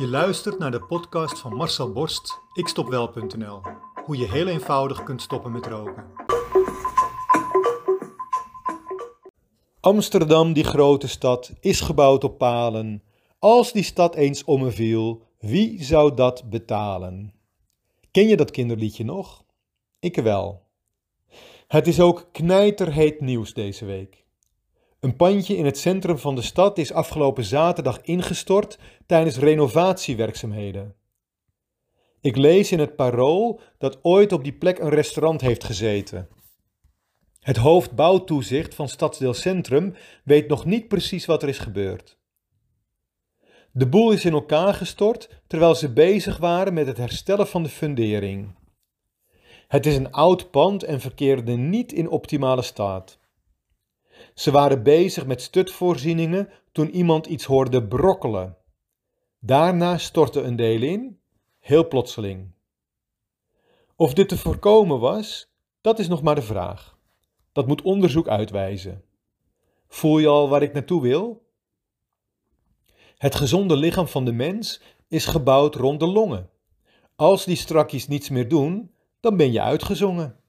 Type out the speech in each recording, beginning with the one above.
Je luistert naar de podcast van Marcel Borst, ikstopwel.nl. Hoe je heel eenvoudig kunt stoppen met roken. Amsterdam, die grote stad, is gebouwd op palen. Als die stad eens ommeviel, wie zou dat betalen? Ken je dat kinderliedje nog? Ik wel. Het is ook knijterheet nieuws deze week. Een pandje in het centrum van de stad is afgelopen zaterdag ingestort tijdens renovatiewerkzaamheden. Ik lees in het parool dat ooit op die plek een restaurant heeft gezeten. Het hoofd bouwtoezicht van Stadsdeel Centrum weet nog niet precies wat er is gebeurd. De boel is in elkaar gestort terwijl ze bezig waren met het herstellen van de fundering. Het is een oud pand en verkeerde niet in optimale staat. Ze waren bezig met stutvoorzieningen toen iemand iets hoorde brokkelen. Daarna stortte een deel in, heel plotseling. Of dit te voorkomen was, dat is nog maar de vraag. Dat moet onderzoek uitwijzen. Voel je al waar ik naartoe wil? Het gezonde lichaam van de mens is gebouwd rond de longen. Als die strakjes niets meer doen, dan ben je uitgezongen.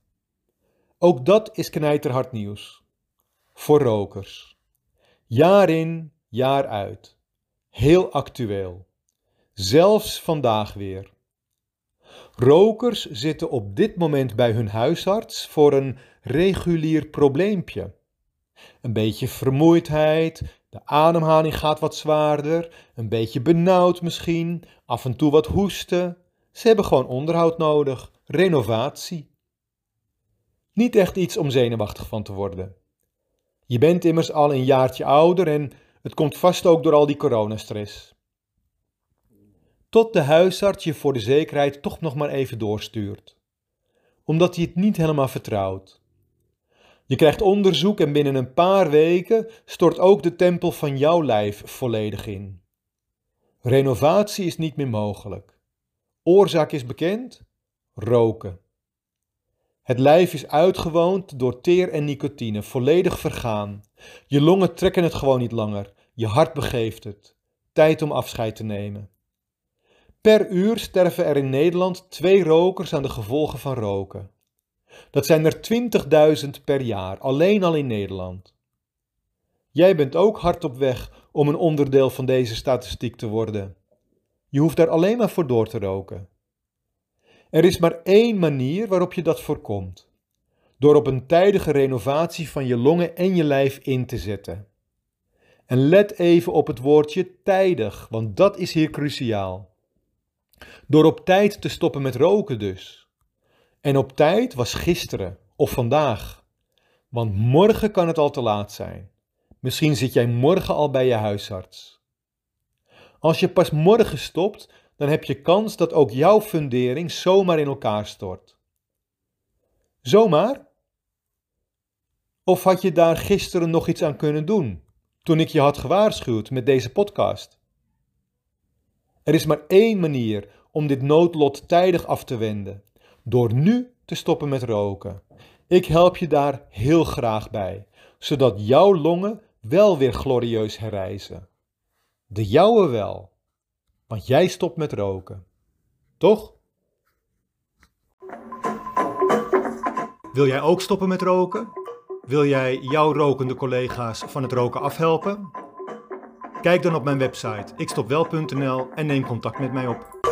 Ook dat is knijterhard nieuws. Voor rokers. Jaar in, jaar uit. Heel actueel. Zelfs vandaag weer. Rokers zitten op dit moment bij hun huisarts voor een regulier probleempje. Een beetje vermoeidheid, de ademhaling gaat wat zwaarder, een beetje benauwd misschien, af en toe wat hoesten. Ze hebben gewoon onderhoud nodig, renovatie. Niet echt iets om zenuwachtig van te worden. Je bent immers al een jaartje ouder en het komt vast ook door al die coronastress. Tot de huisarts je voor de zekerheid toch nog maar even doorstuurt. Omdat hij het niet helemaal vertrouwt. Je krijgt onderzoek en binnen een paar weken stort ook de tempel van jouw lijf volledig in. Renovatie is niet meer mogelijk. Oorzaak is bekend: roken. Het lijf is uitgewoond door teer en nicotine, volledig vergaan. Je longen trekken het gewoon niet langer, je hart begeeft het. Tijd om afscheid te nemen. Per uur sterven er in Nederland twee rokers aan de gevolgen van roken. Dat zijn er 20.000 per jaar, alleen al in Nederland. Jij bent ook hard op weg om een onderdeel van deze statistiek te worden. Je hoeft daar alleen maar voor door te roken. Er is maar één manier waarop je dat voorkomt: door op een tijdige renovatie van je longen en je lijf in te zetten. En let even op het woordje tijdig, want dat is hier cruciaal. Door op tijd te stoppen met roken dus. En op tijd was gisteren of vandaag. Want morgen kan het al te laat zijn. Misschien zit jij morgen al bij je huisarts. Als je pas morgen stopt, dan heb je kans dat ook jouw fundering zomaar in elkaar stort. Zomaar? Of had je daar gisteren nog iets aan kunnen doen, toen ik je had gewaarschuwd met deze podcast? Er is maar één manier om dit noodlot tijdig af te wenden: door nu te stoppen met roken. Ik help je daar heel graag bij, zodat jouw longen wel weer glorieus herrijzen. De jouwe wel want jij stopt met roken. Toch? Wil jij ook stoppen met roken? Wil jij jouw rokende collega's van het roken afhelpen? Kijk dan op mijn website ikstopwel.nl en neem contact met mij op.